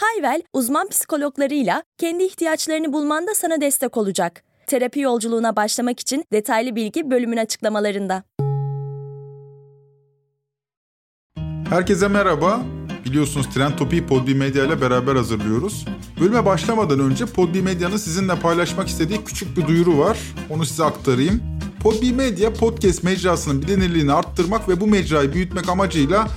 Hayvel, uzman psikologlarıyla kendi ihtiyaçlarını bulmanda sana destek olacak. Terapi yolculuğuna başlamak için detaylı bilgi bölümün açıklamalarında. Herkese merhaba. Biliyorsunuz Trend Topi'yi Podbi Medya ile beraber hazırlıyoruz. Bölüme başlamadan önce Podbi Medya'nın sizinle paylaşmak istediği küçük bir duyuru var. Onu size aktarayım. Podbi Medya podcast mecrasının bilinirliğini arttırmak ve bu mecrayı büyütmek amacıyla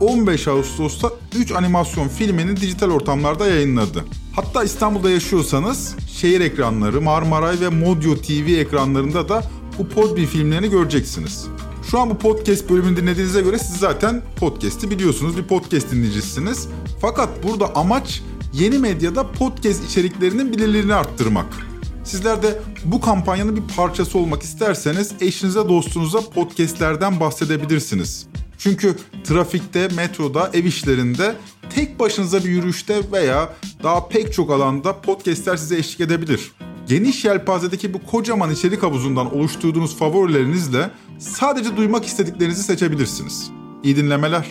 15 Ağustos'ta 3 animasyon filmini dijital ortamlarda yayınladı. Hatta İstanbul'da yaşıyorsanız şehir ekranları, Marmaray ve Modyo TV ekranlarında da bu Podbi filmlerini göreceksiniz. Şu an bu podcast bölümünü dinlediğinize göre siz zaten podcast'i biliyorsunuz. Bir podcast dinleyicisiniz. Fakat burada amaç yeni medyada podcast içeriklerinin bilirliğini arttırmak. Sizler de bu kampanyanın bir parçası olmak isterseniz eşinize dostunuza podcastlerden bahsedebilirsiniz. Çünkü trafikte, metroda, ev işlerinde tek başınıza bir yürüyüşte veya daha pek çok alanda podcastler size eşlik edebilir. Geniş yelpazedeki bu kocaman içerik havuzundan oluşturduğunuz favorilerinizle sadece duymak istediklerinizi seçebilirsiniz. İyi dinlemeler.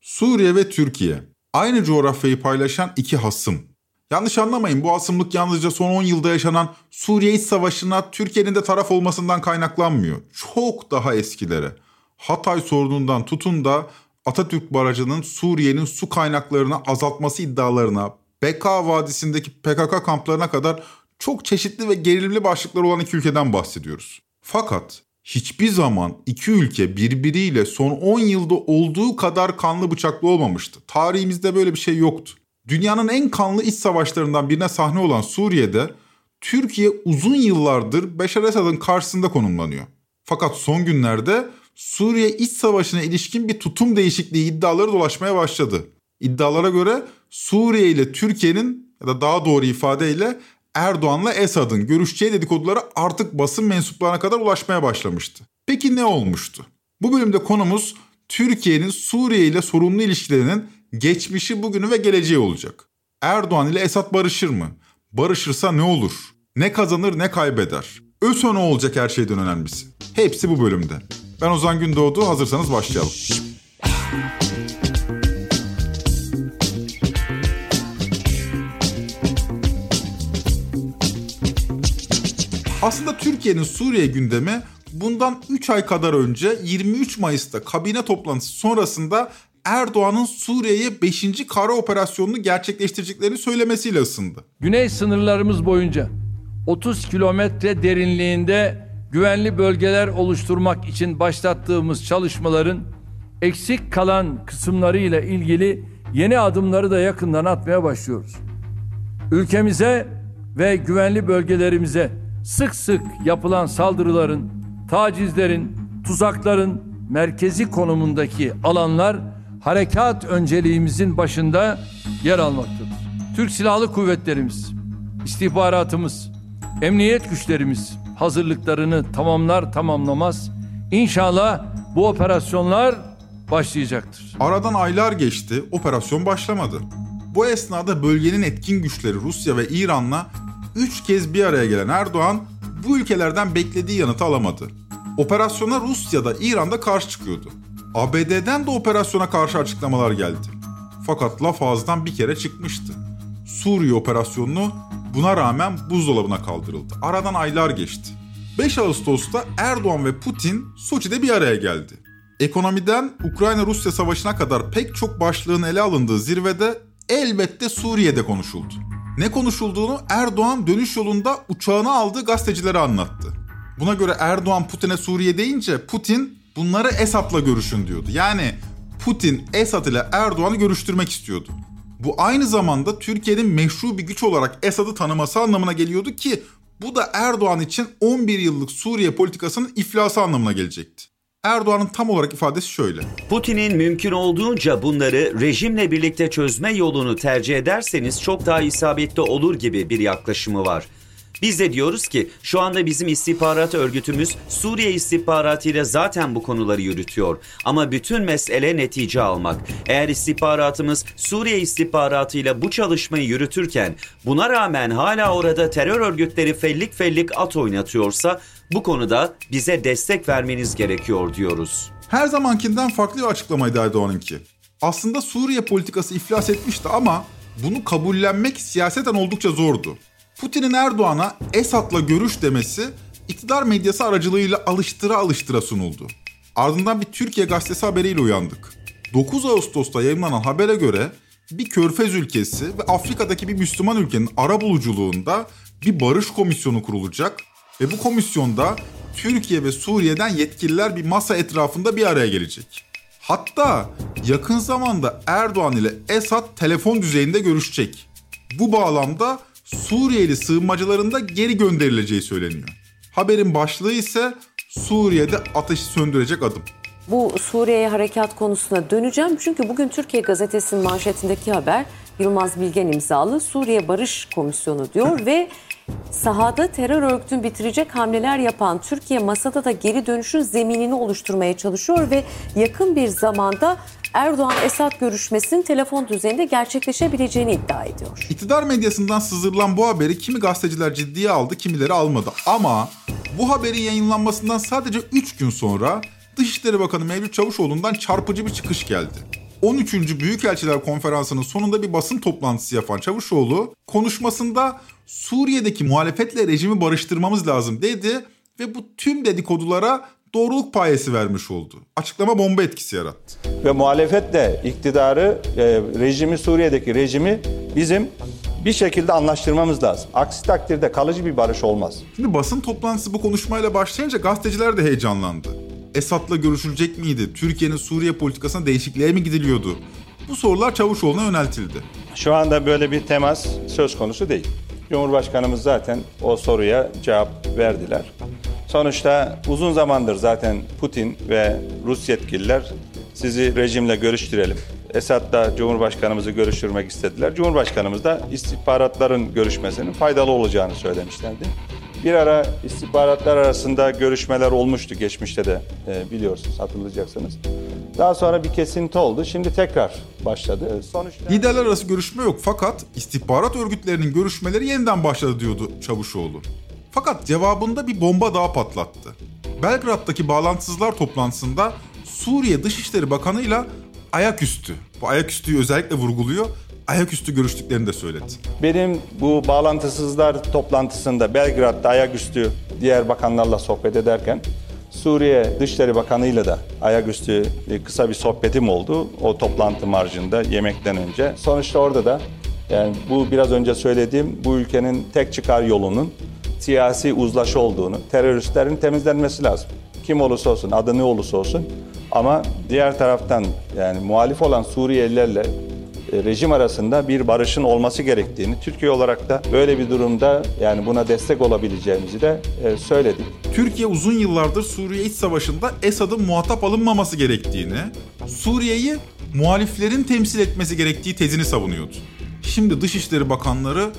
Suriye ve Türkiye aynı coğrafyayı paylaşan iki hasım. Yanlış anlamayın bu asımlık yalnızca son 10 yılda yaşanan Suriye İç Savaşı'na Türkiye'nin de taraf olmasından kaynaklanmıyor. Çok daha eskilere. Hatay sorunundan tutun da Atatürk Barajı'nın Suriye'nin su kaynaklarını azaltması iddialarına, Beka Vadisi'ndeki PKK kamplarına kadar çok çeşitli ve gerilimli başlıklar olan iki ülkeden bahsediyoruz. Fakat hiçbir zaman iki ülke birbiriyle son 10 yılda olduğu kadar kanlı bıçaklı olmamıştı. Tarihimizde böyle bir şey yoktu. Dünyanın en kanlı iç savaşlarından birine sahne olan Suriye'de Türkiye uzun yıllardır Beşar Esad'ın karşısında konumlanıyor. Fakat son günlerde Suriye iç savaşına ilişkin bir tutum değişikliği iddiaları dolaşmaya başladı. İddialara göre Suriye ile Türkiye'nin ya da daha doğru ifadeyle Erdoğan'la Esad'ın görüşeceği dedikoduları artık basın mensuplarına kadar ulaşmaya başlamıştı. Peki ne olmuştu? Bu bölümde konumuz Türkiye'nin Suriye ile sorunlu ilişkilerinin geçmişi, bugünü ve geleceği olacak. Erdoğan ile Esad barışır mı? Barışırsa ne olur? Ne kazanır ne kaybeder? ÖSO ne olacak her şeyden önemlisi? Hepsi bu bölümde. Ben Ozan Gündoğdu, hazırsanız başlayalım. Aslında Türkiye'nin Suriye gündemi bundan 3 ay kadar önce 23 Mayıs'ta kabine toplantısı sonrasında Erdoğan'ın Suriye'ye 5. kara operasyonunu gerçekleştireceklerini söylemesiyle ısındı. Güney sınırlarımız boyunca 30 kilometre derinliğinde güvenli bölgeler oluşturmak için başlattığımız çalışmaların eksik kalan kısımlarıyla ilgili yeni adımları da yakından atmaya başlıyoruz. Ülkemize ve güvenli bölgelerimize sık sık yapılan saldırıların, tacizlerin, tuzakların merkezi konumundaki alanlar harekat önceliğimizin başında yer almaktadır. Türk Silahlı Kuvvetlerimiz, istihbaratımız, emniyet güçlerimiz hazırlıklarını tamamlar tamamlamaz İnşallah bu operasyonlar başlayacaktır. Aradan aylar geçti, operasyon başlamadı. Bu esnada bölgenin etkin güçleri Rusya ve İran'la üç kez bir araya gelen Erdoğan bu ülkelerden beklediği yanıtı alamadı. Operasyona Rusya'da, İran'da karşı çıkıyordu. ABD'den de operasyona karşı açıklamalar geldi. Fakat laf ağızdan bir kere çıkmıştı. Suriye operasyonunu buna rağmen buzdolabına kaldırıldı. Aradan aylar geçti. 5 Ağustos'ta Erdoğan ve Putin Soçi'de bir araya geldi. Ekonomiden Ukrayna-Rusya savaşına kadar pek çok başlığın ele alındığı zirvede elbette Suriye'de konuşuldu. Ne konuşulduğunu Erdoğan dönüş yolunda uçağına aldığı gazetecilere anlattı. Buna göre Erdoğan Putin'e Suriye deyince Putin bunları Esad'la görüşün diyordu. Yani Putin Esad ile Erdoğan'ı görüştürmek istiyordu. Bu aynı zamanda Türkiye'nin meşru bir güç olarak Esad'ı tanıması anlamına geliyordu ki bu da Erdoğan için 11 yıllık Suriye politikasının iflası anlamına gelecekti. Erdoğan'ın tam olarak ifadesi şöyle. Putin'in mümkün olduğunca bunları rejimle birlikte çözme yolunu tercih ederseniz çok daha isabetli olur gibi bir yaklaşımı var. Biz de diyoruz ki şu anda bizim istihbarat örgütümüz Suriye istihbaratıyla zaten bu konuları yürütüyor. Ama bütün mesele netice almak. Eğer istihbaratımız Suriye istihbaratıyla bu çalışmayı yürütürken buna rağmen hala orada terör örgütleri fellik fellik at oynatıyorsa bu konuda bize destek vermeniz gerekiyor diyoruz. Her zamankinden farklı bir açıklamaydı Erdoğan'ınki. Aslında Suriye politikası iflas etmişti ama bunu kabullenmek siyaseten oldukça zordu. Putin'in Erdoğan'a Esad'la görüş demesi iktidar medyası aracılığıyla alıştıra alıştıra sunuldu. Ardından bir Türkiye gazetesi haberiyle uyandık. 9 Ağustos'ta yayınlanan habere göre bir körfez ülkesi ve Afrika'daki bir Müslüman ülkenin ara buluculuğunda bir barış komisyonu kurulacak ve bu komisyonda Türkiye ve Suriye'den yetkililer bir masa etrafında bir araya gelecek. Hatta yakın zamanda Erdoğan ile Esad telefon düzeyinde görüşecek. Bu bağlamda Suriyeli sığınmacıların da geri gönderileceği söyleniyor. Haberin başlığı ise Suriye'de ateşi söndürecek adım. Bu Suriye'ye harekat konusuna döneceğim. Çünkü bugün Türkiye Gazetesi'nin manşetindeki haber Yılmaz Bilgen imzalı Suriye Barış Komisyonu diyor ve sahada terör örgütünü bitirecek hamleler yapan Türkiye masada da geri dönüşün zeminini oluşturmaya çalışıyor ve yakın bir zamanda Erdoğan-Esad görüşmesinin telefon düzeyinde gerçekleşebileceğini iddia ediyor. İktidar medyasından sızdırılan bu haberi kimi gazeteciler ciddiye aldı, kimileri almadı. Ama bu haberin yayınlanmasından sadece 3 gün sonra Dışişleri Bakanı Mevlüt Çavuşoğlu'ndan çarpıcı bir çıkış geldi. 13. Büyükelçiler Konferansı'nın sonunda bir basın toplantısı yapan Çavuşoğlu konuşmasında Suriye'deki muhalefetle rejimi barıştırmamız lazım dedi ve bu tüm dedikodulara doğruluk payesi vermiş oldu. Açıklama bomba etkisi yarattı. Ve muhalefetle iktidarı, e, rejimi Suriye'deki rejimi bizim bir şekilde anlaştırmamız lazım. Aksi takdirde kalıcı bir barış olmaz. Şimdi basın toplantısı bu konuşmayla başlayınca gazeteciler de heyecanlandı. Esad'la görüşülecek miydi? Türkiye'nin Suriye politikasına değişikliğe mi gidiliyordu? Bu sorular Çavuşoğlu'na yöneltildi. Şu anda böyle bir temas söz konusu değil. Cumhurbaşkanımız zaten o soruya cevap verdiler. Sonuçta uzun zamandır zaten Putin ve Rus yetkililer sizi rejimle görüştürelim. Esad'la Cumhurbaşkanımızı görüştürmek istediler. Cumhurbaşkanımız da istihbaratların görüşmesinin faydalı olacağını söylemişlerdi. Bir ara istihbaratlar arasında görüşmeler olmuştu geçmişte de e, biliyorsunuz hatırlayacaksınız. Daha sonra bir kesinti oldu. Şimdi tekrar başladı. Sonuçta... Liderler arası görüşme yok fakat istihbarat örgütlerinin görüşmeleri yeniden başladı diyordu Çavuşoğlu. Fakat cevabında bir bomba daha patlattı. Belgrad'daki bağlantısızlar toplantısında Suriye Dışişleri Bakanı ile ayaküstü, bu ayaküstüyü özellikle vurguluyor, ayaküstü görüştüklerini de söyledi. Benim bu bağlantısızlar toplantısında Belgrad'da ayaküstü diğer bakanlarla sohbet ederken Suriye Dışişleri Bakanı ile de ayaküstü kısa bir sohbetim oldu. O toplantı marjında yemekten önce. Sonuçta orada da yani bu biraz önce söylediğim bu ülkenin tek çıkar yolunun siyasi uzlaşı olduğunu, teröristlerin temizlenmesi lazım. Kim olursa olsun, adı ne olursa olsun. Ama diğer taraftan yani muhalif olan Suriyelilerle e, rejim arasında bir barışın olması gerektiğini, Türkiye olarak da böyle bir durumda yani buna destek olabileceğimizi de e, söyledik. Türkiye uzun yıllardır Suriye iç savaşında Esad'ın muhatap alınmaması gerektiğini, Suriye'yi muhaliflerin temsil etmesi gerektiği tezini savunuyordu. Şimdi Dışişleri Bakanları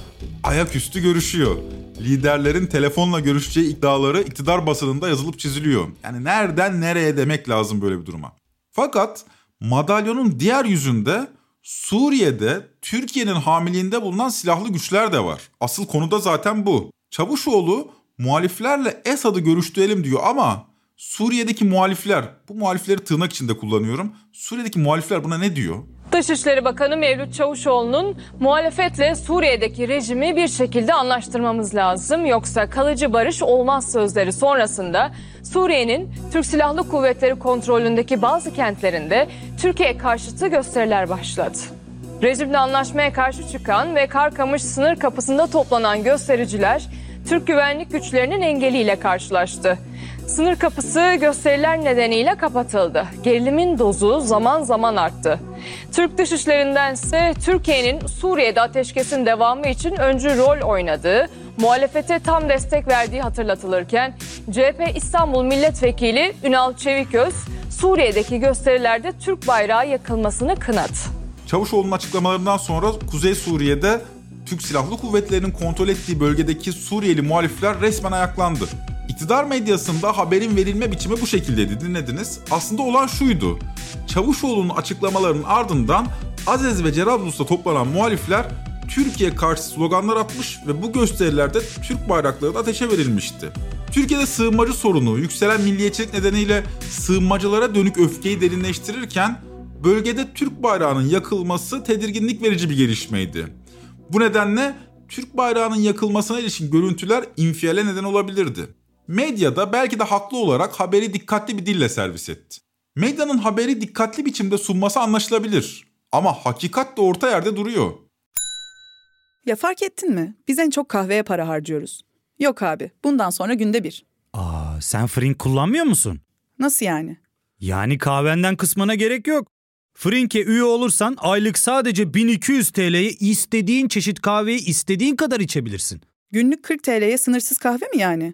ayaküstü görüşüyor. Liderlerin telefonla görüşeceği iddiaları iktidar basınında yazılıp çiziliyor. Yani nereden nereye demek lazım böyle bir duruma. Fakat madalyonun diğer yüzünde Suriye'de Türkiye'nin hamiliğinde bulunan silahlı güçler de var. Asıl konu da zaten bu. Çavuşoğlu muhaliflerle Esad'ı görüştürelim diyor ama Suriye'deki muhalifler, bu muhalifleri tırnak içinde kullanıyorum. Suriye'deki muhalifler buna ne diyor? Dışişleri Bakanı Mevlüt Çavuşoğlu'nun muhalefetle Suriye'deki rejimi bir şekilde anlaştırmamız lazım. Yoksa kalıcı barış olmaz sözleri sonrasında Suriye'nin Türk Silahlı Kuvvetleri kontrolündeki bazı kentlerinde Türkiye karşıtı gösteriler başladı. Rejimle anlaşmaya karşı çıkan ve Karkamış sınır kapısında toplanan göstericiler Türk güvenlik güçlerinin engeliyle karşılaştı. Sınır kapısı gösteriler nedeniyle kapatıldı. Gerilimin dozu zaman zaman arttı. Türk dışişlerinden ise Türkiye'nin Suriye'de ateşkesin devamı için öncü rol oynadığı, muhalefete tam destek verdiği hatırlatılırken CHP İstanbul Milletvekili Ünal Çeviköz Suriye'deki gösterilerde Türk bayrağı yakılmasını kınadı. Çavuşoğlu'nun açıklamalarından sonra Kuzey Suriye'de Türk Silahlı Kuvvetleri'nin kontrol ettiği bölgedeki Suriyeli muhalifler resmen ayaklandı. İktidar medyasında haberin verilme biçimi bu şekildeydi dinlediniz. Aslında olan şuydu. Çavuşoğlu'nun açıklamalarının ardından Azez ve Cerablus'ta toplanan muhalifler Türkiye karşı sloganlar atmış ve bu gösterilerde Türk bayrakları da ateşe verilmişti. Türkiye'de sığınmacı sorunu yükselen milliyetçilik nedeniyle sığınmacılara dönük öfkeyi derinleştirirken bölgede Türk bayrağının yakılması tedirginlik verici bir gelişmeydi. Bu nedenle Türk bayrağının yakılmasına ilişkin görüntüler infiale neden olabilirdi. Medyada belki de haklı olarak haberi dikkatli bir dille servis etti. Medyanın haberi dikkatli biçimde sunması anlaşılabilir ama hakikat de orta yerde duruyor. Ya fark ettin mi? Biz en çok kahveye para harcıyoruz. Yok abi, bundan sonra günde bir. Aa, sen Frink kullanmıyor musun? Nasıl yani? Yani kahvenden kısmına gerek yok. Frink'e üye olursan aylık sadece 1200 TL'ye istediğin çeşit kahveyi istediğin kadar içebilirsin. Günlük 40 TL'ye sınırsız kahve mi yani?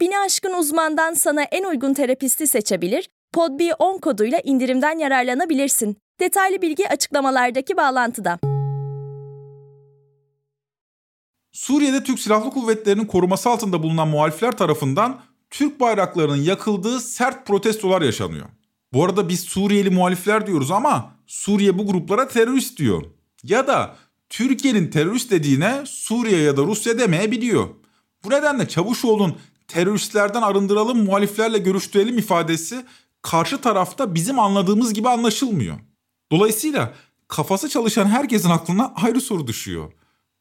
Bini aşkın uzmandan sana en uygun terapisti seçebilir, podb10 koduyla indirimden yararlanabilirsin. Detaylı bilgi açıklamalardaki bağlantıda. Suriye'de Türk Silahlı Kuvvetleri'nin koruması altında bulunan muhalifler tarafından Türk bayraklarının yakıldığı sert protestolar yaşanıyor. Bu arada biz Suriyeli muhalifler diyoruz ama Suriye bu gruplara terörist diyor. Ya da Türkiye'nin terörist dediğine Suriye ya da Rusya demeyebiliyor. Bu nedenle Çavuşoğlu'nun teröristlerden arındıralım muhaliflerle görüştürelim ifadesi karşı tarafta bizim anladığımız gibi anlaşılmıyor. Dolayısıyla kafası çalışan herkesin aklına ayrı soru düşüyor.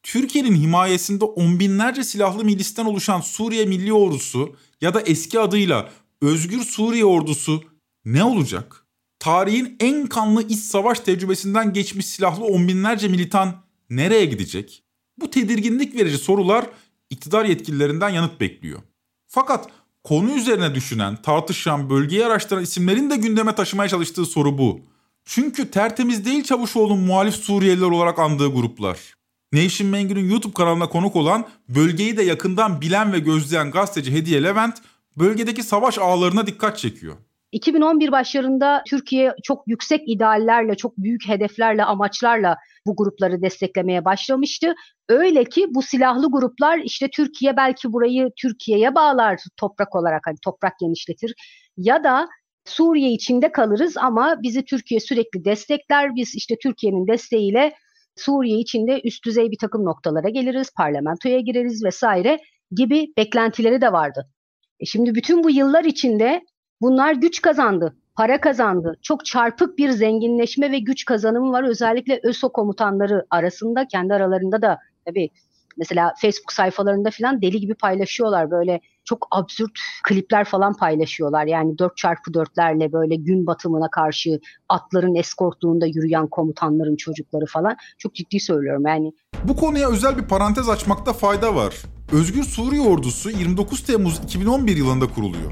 Türkiye'nin himayesinde on binlerce silahlı milisten oluşan Suriye Milli Ordusu ya da eski adıyla Özgür Suriye Ordusu ne olacak? Tarihin en kanlı iç savaş tecrübesinden geçmiş silahlı on binlerce militan nereye gidecek? Bu tedirginlik verici sorular iktidar yetkililerinden yanıt bekliyor. Fakat konu üzerine düşünen, tartışan, bölgeyi araştıran isimlerin de gündeme taşımaya çalıştığı soru bu. Çünkü tertemiz değil Çavuşoğlu'nun muhalif Suriyeliler olarak andığı gruplar. Nevşin Mengü'nün YouTube kanalına konuk olan, bölgeyi de yakından bilen ve gözleyen gazeteci Hediye Levent, bölgedeki savaş ağlarına dikkat çekiyor. 2011 başlarında Türkiye çok yüksek ideallerle, çok büyük hedeflerle, amaçlarla bu grupları desteklemeye başlamıştı. Öyle ki bu silahlı gruplar işte Türkiye belki burayı Türkiye'ye bağlar toprak olarak hani toprak genişletir ya da Suriye içinde kalırız ama bizi Türkiye sürekli destekler. Biz işte Türkiye'nin desteğiyle Suriye içinde üst düzey bir takım noktalara geliriz, parlamentoya gireriz vesaire gibi beklentileri de vardı. E şimdi bütün bu yıllar içinde bunlar güç kazandı, para kazandı. Çok çarpık bir zenginleşme ve güç kazanımı var. Özellikle ÖSO komutanları arasında, kendi aralarında da tabii mesela Facebook sayfalarında falan deli gibi paylaşıyorlar böyle çok absürt klipler falan paylaşıyorlar. Yani 4x4'lerle böyle gün batımına karşı atların eskortluğunda yürüyen komutanların çocukları falan. Çok ciddi söylüyorum yani. Bu konuya özel bir parantez açmakta fayda var. Özgür Suriye Ordusu 29 Temmuz 2011 yılında kuruluyor.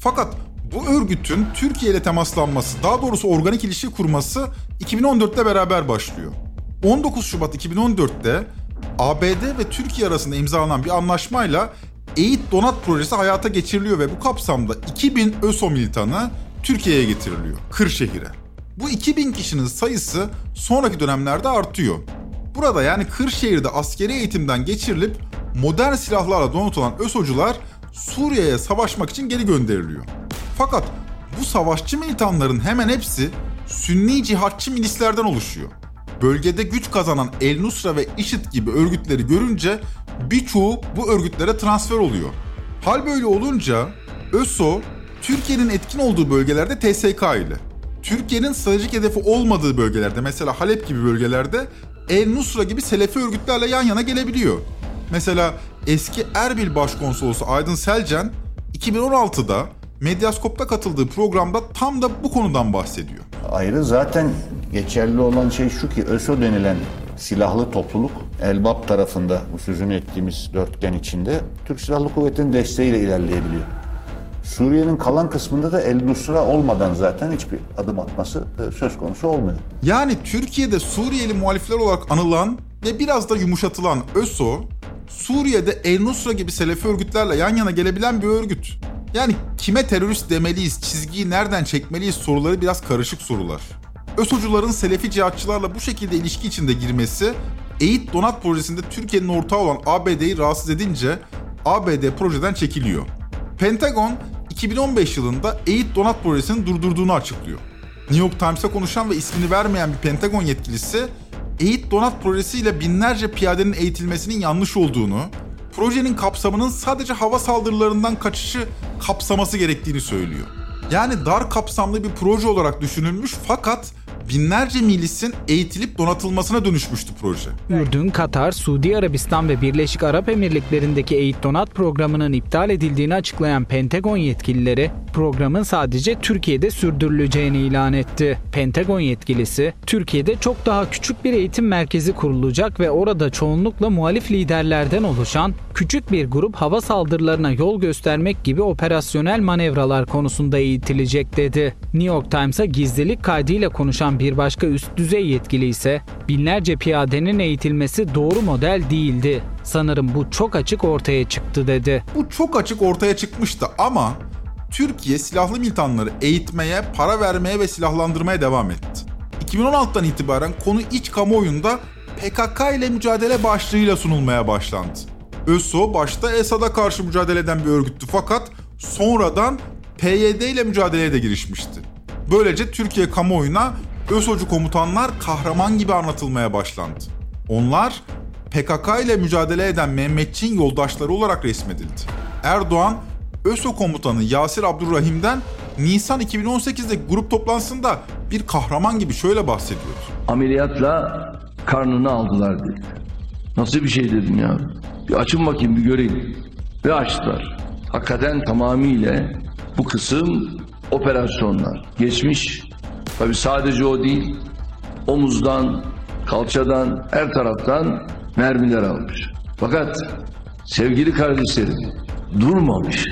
Fakat bu örgütün Türkiye ile temaslanması, daha doğrusu organik ilişki kurması 2014'te beraber başlıyor. 19 Şubat 2014'te ABD ve Türkiye arasında imzalanan bir anlaşmayla EİT Donat projesi hayata geçiriliyor ve bu kapsamda 2000 ÖSO militanı Türkiye'ye getiriliyor, Kırşehir'e. Bu 2000 kişinin sayısı sonraki dönemlerde artıyor. Burada yani Kırşehir'de askeri eğitimden geçirilip modern silahlarla donatılan ÖSO'cular Suriye'ye savaşmak için geri gönderiliyor. Fakat bu savaşçı militanların hemen hepsi Sünni cihatçı milislerden oluşuyor. Bölgede güç kazanan El Nusra ve IŞİD gibi örgütleri görünce birçoğu bu örgütlere transfer oluyor. Hal böyle olunca ÖSO Türkiye'nin etkin olduğu bölgelerde TSK ile, Türkiye'nin stratejik hedefi olmadığı bölgelerde mesela Halep gibi bölgelerde El Nusra gibi Selefi örgütlerle yan yana gelebiliyor. Mesela eski Erbil Başkonsolosu Aydın Selcen 2016'da Medyaskop'ta katıldığı programda tam da bu konudan bahsediyor. Ayrı zaten geçerli olan şey şu ki ÖSO denilen silahlı topluluk Elbap tarafında bu sözünü ettiğimiz dörtgen içinde Türk Silahlı Kuvvetleri'nin desteğiyle ilerleyebiliyor. Suriye'nin kalan kısmında da El Nusra olmadan zaten hiçbir adım atması e, söz konusu olmuyor. Yani Türkiye'de Suriyeli muhalifler olarak anılan ve biraz da yumuşatılan ÖSO, Suriye'de El Nusra gibi Selefi örgütlerle yan yana gelebilen bir örgüt. Yani kime terörist demeliyiz, çizgiyi nereden çekmeliyiz soruları biraz karışık sorular. ÖSO'cuların Selefi cihatçılarla bu şekilde ilişki içinde girmesi, EİT Donat projesinde Türkiye'nin ortağı olan ABD'yi rahatsız edince ABD projeden çekiliyor. Pentagon 2015 yılında EİT Donat projesini durdurduğunu açıklıyor. New York Times'a konuşan ve ismini vermeyen bir Pentagon yetkilisi, EİT Donat projesiyle binlerce piyadenin eğitilmesinin yanlış olduğunu, projenin kapsamının sadece hava saldırılarından kaçışı kapsaması gerektiğini söylüyor. Yani dar kapsamlı bir proje olarak düşünülmüş fakat binlerce milisin eğitilip donatılmasına dönüşmüştü proje. Ürdün, Katar, Suudi Arabistan ve Birleşik Arap Emirlikleri'ndeki Eğit Donat programının iptal edildiğini açıklayan Pentagon yetkilileri programın sadece Türkiye'de sürdürüleceğini ilan etti. Pentagon yetkilisi, Türkiye'de çok daha küçük bir eğitim merkezi kurulacak ve orada çoğunlukla muhalif liderlerden oluşan küçük bir grup hava saldırılarına yol göstermek gibi operasyonel manevralar konusunda eğitilecek dedi. New York Times'a gizlilik kaydıyla konuşan bir başka üst düzey yetkili ise binlerce piyadenin eğitilmesi doğru model değildi. Sanırım bu çok açık ortaya çıktı dedi. Bu çok açık ortaya çıkmıştı ama Türkiye silahlı militanları eğitmeye, para vermeye ve silahlandırmaya devam etti. 2016'dan itibaren konu iç kamuoyunda PKK ile mücadele başlığıyla sunulmaya başlandı. ÖSO başta Esad'a karşı mücadele eden bir örgüttü fakat sonradan PYD ile mücadeleye de girişmişti. Böylece Türkiye kamuoyuna ÖSO'cu komutanlar kahraman gibi anlatılmaya başlandı. Onlar PKK ile mücadele eden Mehmetçiğin yoldaşları olarak resmedildi. Erdoğan, ÖSO komutanı Yasir Abdurrahim'den Nisan 2018'de grup toplantısında bir kahraman gibi şöyle bahsediyor. Ameliyatla karnını aldılar dedi. Nasıl bir şey dedim ya. Bir açın bakayım bir göreyim. Ve açtılar. Hakikaten tamamıyla bu kısım operasyonlar. Geçmiş. Tabi sadece o değil. Omuzdan, kalçadan, her taraftan mermiler almış. Fakat sevgili kardeşlerim durmamış.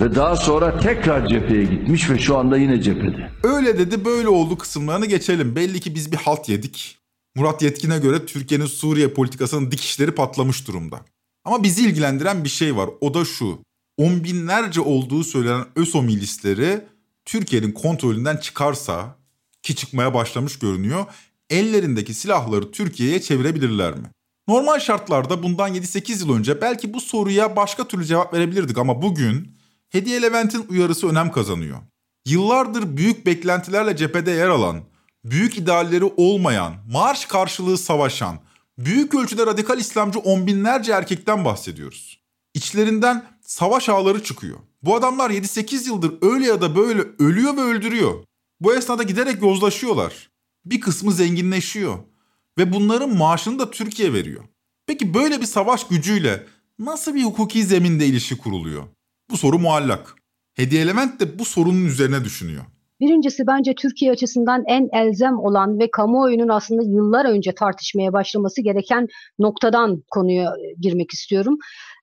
Ve daha sonra tekrar cepheye gitmiş ve şu anda yine cephede. Öyle dedi böyle oldu kısımlarını geçelim. Belli ki biz bir halt yedik. Murat Yetkin'e göre Türkiye'nin Suriye politikasının dikişleri patlamış durumda. Ama bizi ilgilendiren bir şey var. O da şu. On binlerce olduğu söylenen ÖSO milisleri Türkiye'nin kontrolünden çıkarsa ki çıkmaya başlamış görünüyor. Ellerindeki silahları Türkiye'ye çevirebilirler mi? Normal şartlarda bundan 7-8 yıl önce belki bu soruya başka türlü cevap verebilirdik ama bugün Hediye Levent'in uyarısı önem kazanıyor. Yıllardır büyük beklentilerle cephede yer alan, büyük idealleri olmayan, marş karşılığı savaşan, büyük ölçüde radikal İslamcı on binlerce erkekten bahsediyoruz. İçlerinden savaş ağları çıkıyor. Bu adamlar 7-8 yıldır öyle ya da böyle ölüyor ve öldürüyor. Bu esnada giderek yozlaşıyorlar. Bir kısmı zenginleşiyor. Ve bunların maaşını da Türkiye veriyor. Peki böyle bir savaş gücüyle nasıl bir hukuki zeminde ilişki kuruluyor? Bu soru muallak. Hediye Element de bu sorunun üzerine düşünüyor. Birincisi bence Türkiye açısından en elzem olan ve kamuoyunun aslında yıllar önce tartışmaya başlaması gereken noktadan konuya girmek istiyorum.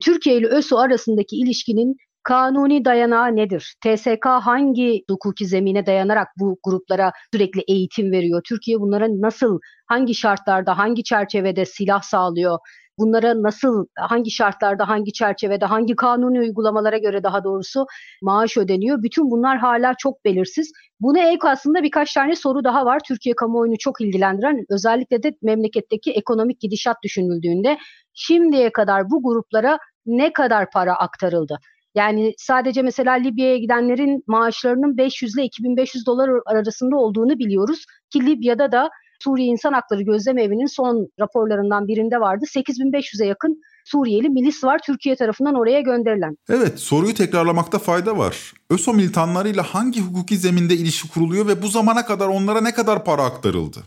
Türkiye ile ÖSO arasındaki ilişkinin kanuni dayanağı nedir? TSK hangi hukuki zemine dayanarak bu gruplara sürekli eğitim veriyor? Türkiye bunlara nasıl, hangi şartlarda, hangi çerçevede silah sağlıyor? Bunlara nasıl, hangi şartlarda, hangi çerçevede, hangi kanuni uygulamalara göre daha doğrusu maaş ödeniyor? Bütün bunlar hala çok belirsiz. Buna ek aslında birkaç tane soru daha var. Türkiye kamuoyunu çok ilgilendiren özellikle de memleketteki ekonomik gidişat düşünüldüğünde şimdiye kadar bu gruplara ne kadar para aktarıldı? Yani sadece mesela Libya'ya gidenlerin maaşlarının 500 ile 2500 dolar arasında olduğunu biliyoruz ki Libya'da da Suriye İnsan Hakları Gözlem Evi'nin son raporlarından birinde vardı. 8500'e yakın Suriyeli milis var Türkiye tarafından oraya gönderilen. Evet soruyu tekrarlamakta fayda var. ÖSO militanlarıyla hangi hukuki zeminde ilişki kuruluyor ve bu zamana kadar onlara ne kadar para aktarıldı?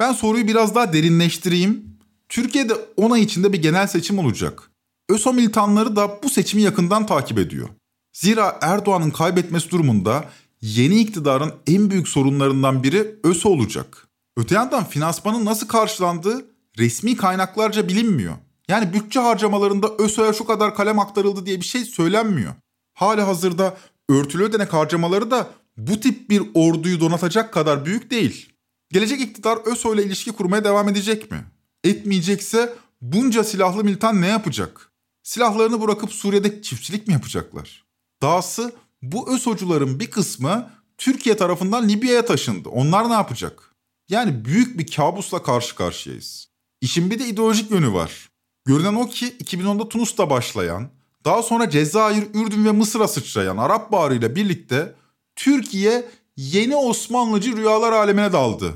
Ben soruyu biraz daha derinleştireyim. Türkiye'de 10 ay içinde bir genel seçim olacak. ÖSO militanları da bu seçimi yakından takip ediyor. Zira Erdoğan'ın kaybetmesi durumunda yeni iktidarın en büyük sorunlarından biri ÖSO olacak. Öte yandan finansmanın nasıl karşılandığı resmi kaynaklarca bilinmiyor. Yani bütçe harcamalarında ÖSO'ya şu kadar kalem aktarıldı diye bir şey söylenmiyor. Hali hazırda örtülü ödenek harcamaları da bu tip bir orduyu donatacak kadar büyük değil. Gelecek iktidar ÖSO ile ilişki kurmaya devam edecek mi? Etmeyecekse bunca silahlı militan ne yapacak? Silahlarını bırakıp Suriye'de çiftçilik mi yapacaklar? Dahası bu ÖSO'cuların bir kısmı Türkiye tarafından Libya'ya taşındı. Onlar ne yapacak? Yani büyük bir kabusla karşı karşıyayız. İşin bir de ideolojik yönü var. Görünen o ki 2010'da Tunus'ta başlayan, daha sonra Cezayir, Ürdün ve Mısır'a sıçrayan Arap Baharı ile birlikte Türkiye yeni Osmanlıcı rüyalar alemine daldı.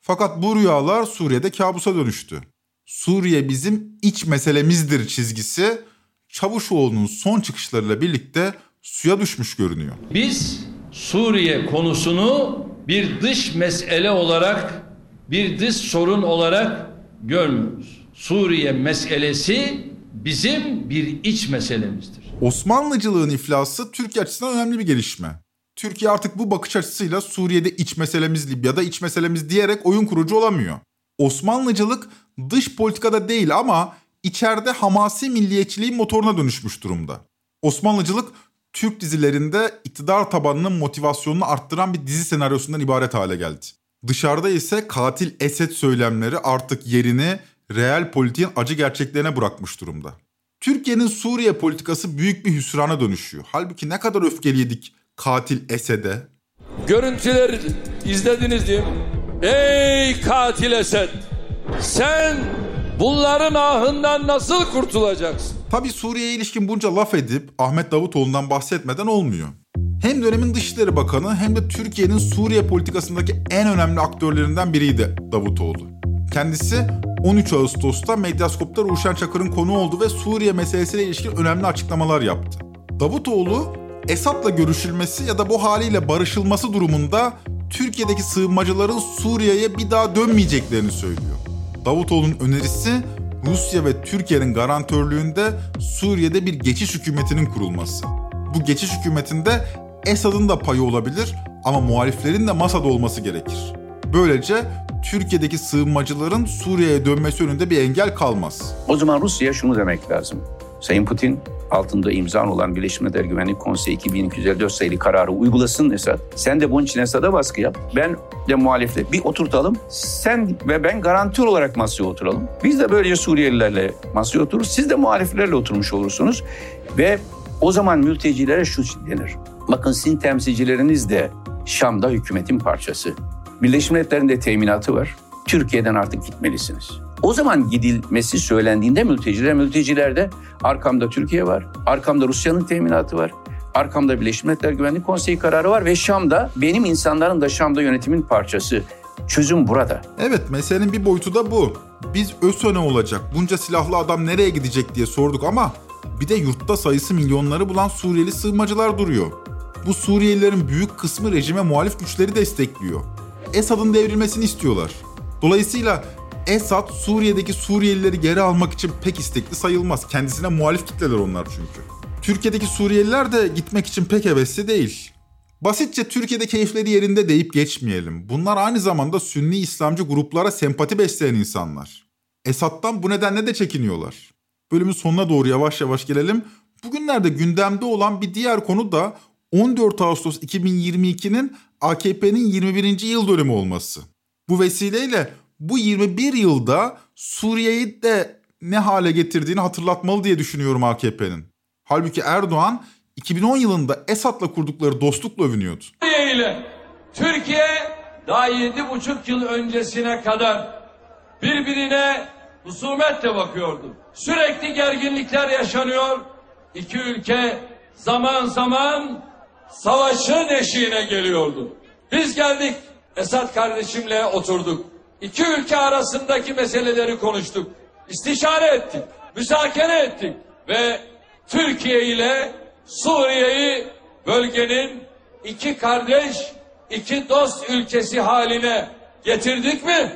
Fakat bu rüyalar Suriye'de kabusa dönüştü. Suriye bizim iç meselemizdir çizgisi Çavuşoğlu'nun son çıkışlarıyla birlikte suya düşmüş görünüyor. Biz Suriye konusunu bir dış mesele olarak, bir dış sorun olarak görmüyoruz. Suriye meselesi bizim bir iç meselemizdir. Osmanlıcılığın iflası Türkiye açısından önemli bir gelişme. Türkiye artık bu bakış açısıyla Suriye'de iç meselemiz Libya'da iç meselemiz diyerek oyun kurucu olamıyor. Osmanlıcılık dış politikada değil ama içeride hamasi milliyetçiliğin motoruna dönüşmüş durumda. Osmanlıcılık Türk dizilerinde iktidar tabanının motivasyonunu arttıran bir dizi senaryosundan ibaret hale geldi. Dışarıda ise katil Esed söylemleri artık yerini reel politiğin acı gerçeklerine bırakmış durumda. Türkiye'nin Suriye politikası büyük bir hüsrana dönüşüyor. Halbuki ne kadar öfkeliydik katil Esed'e. Görüntüleri izlediniz değil mi? Ey katil Esed! Sen bunların ahından nasıl kurtulacaksın? Tabi Suriye'ye ilişkin bunca laf edip Ahmet Davutoğlu'ndan bahsetmeden olmuyor. Hem dönemin Dışişleri Bakanı hem de Türkiye'nin Suriye politikasındaki en önemli aktörlerinden biriydi Davutoğlu. Kendisi 13 Ağustos'ta Medyaskop'ta Ruşen Çakır'ın konu oldu ve Suriye meselesiyle ilişkin önemli açıklamalar yaptı. Davutoğlu, Esad'la görüşülmesi ya da bu haliyle barışılması durumunda Türkiye'deki sığınmacıların Suriye'ye bir daha dönmeyeceklerini söylüyor. Davutoğlu'nun önerisi Rusya ve Türkiye'nin garantörlüğünde Suriye'de bir geçiş hükümetinin kurulması. Bu geçiş hükümetinde Esad'ın da payı olabilir ama muhaliflerin de masada olması gerekir. Böylece Türkiye'deki sığınmacıların Suriye'ye dönmesi önünde bir engel kalmaz. O zaman Rusya'ya şunu demek lazım. Sayın Putin altında imzan olan Birleşmiş Milletler Güvenlik Konseyi 2254 sayılı kararı uygulasın Esad. Sen de bunun için Esad'a baskı yap. Ben de muhalifle bir oturtalım. Sen ve ben garantör olarak masaya oturalım. Biz de böylece Suriyelilerle masaya otururuz. Siz de muhaliflerle oturmuş olursunuz. Ve o zaman mültecilere şu denir. Bakın sizin temsilcileriniz de Şam'da hükümetin parçası. Birleşmiş Milletler'in de teminatı var. Türkiye'den artık gitmelisiniz. O zaman gidilmesi söylendiğinde mülteciler, mültecilerde arkamda Türkiye var, arkamda Rusya'nın teminatı var, arkamda Birleşmiş Milletler Güvenlik Konseyi kararı var ve Şam'da benim insanların da Şam'da yönetimin parçası. Çözüm burada. Evet meselenin bir boyutu da bu. Biz ÖSO ne olacak, bunca silahlı adam nereye gidecek diye sorduk ama bir de yurtta sayısı milyonları bulan Suriyeli sığınmacılar duruyor. Bu Suriyelilerin büyük kısmı rejime muhalif güçleri destekliyor. Esad'ın devrilmesini istiyorlar. Dolayısıyla Esad Suriye'deki Suriyelileri geri almak için pek istekli sayılmaz. Kendisine muhalif kitleler onlar çünkü. Türkiye'deki Suriyeliler de gitmek için pek hevesli değil. Basitçe Türkiye'de keyifleri yerinde deyip geçmeyelim. Bunlar aynı zamanda Sünni İslamcı gruplara sempati besleyen insanlar. Esad'dan bu nedenle de çekiniyorlar. Bölümün sonuna doğru yavaş yavaş gelelim. Bugünlerde gündemde olan bir diğer konu da 14 Ağustos 2022'nin AKP'nin 21. yıl dönümü olması. Bu vesileyle bu 21 yılda Suriye'yi de ne hale getirdiğini hatırlatmalı diye düşünüyorum AKP'nin. Halbuki Erdoğan 2010 yılında Esad'la kurdukları dostlukla övünüyordu. Suriye ile Türkiye daha yedi buçuk yıl öncesine kadar birbirine husumetle bakıyordu. Sürekli gerginlikler yaşanıyor. İki ülke zaman zaman savaşın eşiğine geliyordu. Biz geldik Esad kardeşimle oturduk. İki ülke arasındaki meseleleri konuştuk. İstişare ettik, müzakere ettik ve Türkiye ile Suriye'yi bölgenin iki kardeş, iki dost ülkesi haline getirdik mi?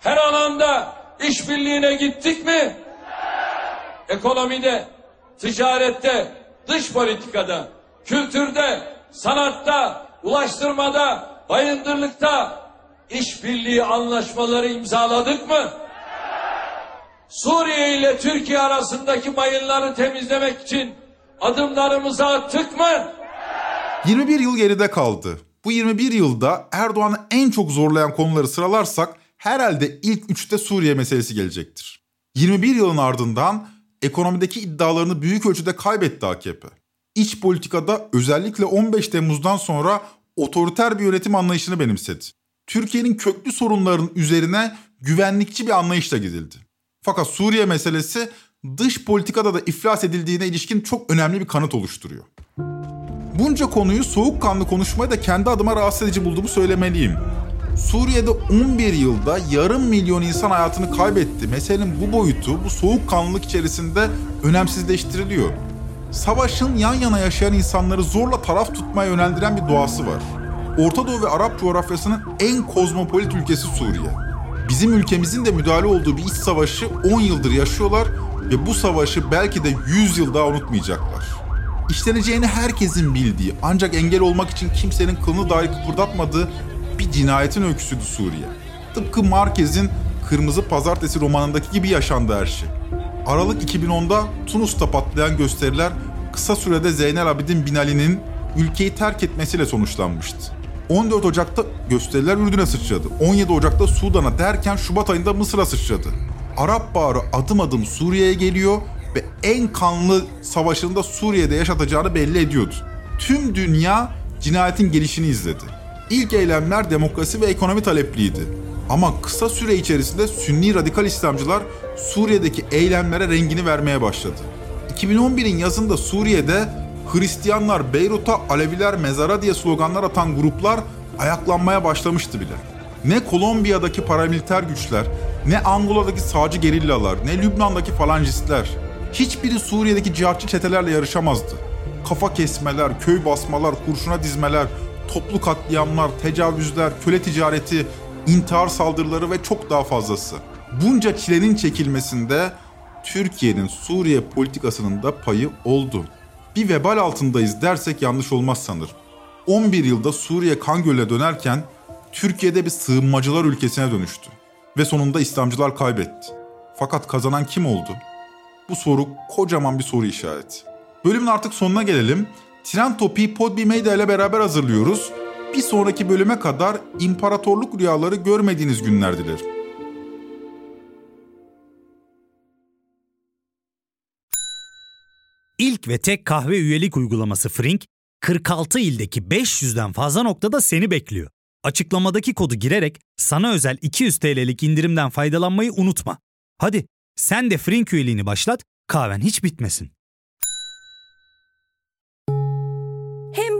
Her alanda işbirliğine gittik mi? ekonomide, ticarette, dış politikada, kültürde, sanatta, ulaştırmada, bayındırlıkta işbirliği anlaşmaları imzaladık mı? Suriye ile Türkiye arasındaki mayınları temizlemek için adımlarımızı attık mı? 21 yıl geride kaldı. Bu 21 yılda Erdoğan'ı en çok zorlayan konuları sıralarsak herhalde ilk üçte Suriye meselesi gelecektir. 21 yılın ardından ekonomideki iddialarını büyük ölçüde kaybetti AKP. İç politikada özellikle 15 Temmuz'dan sonra otoriter bir yönetim anlayışını benimsedi. Türkiye'nin köklü sorunların üzerine güvenlikçi bir anlayışla gidildi. Fakat Suriye meselesi dış politikada da iflas edildiğine ilişkin çok önemli bir kanıt oluşturuyor. Bunca konuyu soğukkanlı konuşmaya da kendi adıma rahatsız edici bulduğumu söylemeliyim. Suriye'de 11 yılda yarım milyon insan hayatını kaybetti. Meselenin bu boyutu bu soğukkanlılık içerisinde önemsizleştiriliyor. Savaşın yan yana yaşayan insanları zorla taraf tutmaya yöneldiren bir doğası var. Orta Doğu ve Arap coğrafyasının en kozmopolit ülkesi Suriye. Bizim ülkemizin de müdahale olduğu bir iç savaşı 10 yıldır yaşıyorlar ve bu savaşı belki de 100 yıl daha unutmayacaklar. İşleneceğini herkesin bildiği ancak engel olmak için kimsenin kılını dahi kıpırdatmadığı bir cinayetin öyküsüydü Suriye. Tıpkı Marquez'in Kırmızı Pazartesi romanındaki gibi yaşandı her şey. Aralık 2010'da Tunus'ta patlayan gösteriler kısa sürede Zeynel Abidin Binali'nin ülkeyi terk etmesiyle sonuçlanmıştı. 14 Ocak'ta gösteriler Ürdün'e sıçradı. 17 Ocak'ta Sudan'a derken Şubat ayında Mısır'a sıçradı. Arap Baharı adım adım Suriye'ye geliyor ve en kanlı savaşını da Suriye'de yaşatacağını belli ediyordu. Tüm dünya cinayetin gelişini izledi. İlk eylemler demokrasi ve ekonomi talepliydi. Ama kısa süre içerisinde Sünni radikal İslamcılar Suriye'deki eylemlere rengini vermeye başladı. 2011'in yazında Suriye'de Hristiyanlar Beyrut'a Aleviler mezara diye sloganlar atan gruplar ayaklanmaya başlamıştı bile. Ne Kolombiya'daki paramiliter güçler, ne Angola'daki sağcı gerillalar, ne Lübnan'daki falancistler. Hiçbiri Suriye'deki cihatçı çetelerle yarışamazdı. Kafa kesmeler, köy basmalar, kurşuna dizmeler, toplu katliamlar, tecavüzler, köle ticareti, intihar saldırıları ve çok daha fazlası. Bunca çilenin çekilmesinde Türkiye'nin Suriye politikasının da payı oldu. Bir vebal altındayız dersek yanlış olmaz sanırım. 11 yılda Suriye kan gölüne dönerken Türkiye'de bir sığınmacılar ülkesine dönüştü. Ve sonunda İslamcılar kaybetti. Fakat kazanan kim oldu? Bu soru kocaman bir soru işareti. Bölümün artık sonuna gelelim. Trend Topi'yi Podbi Medya ile beraber hazırlıyoruz. Bir sonraki bölüme kadar imparatorluk rüyaları görmediğiniz günler dilerim. İlk ve tek kahve üyelik uygulaması Frink, 46 ildeki 500'den fazla noktada seni bekliyor. Açıklamadaki kodu girerek sana özel 200 TL'lik indirimden faydalanmayı unutma. Hadi sen de Frink üyeliğini başlat, kahven hiç bitmesin. Hem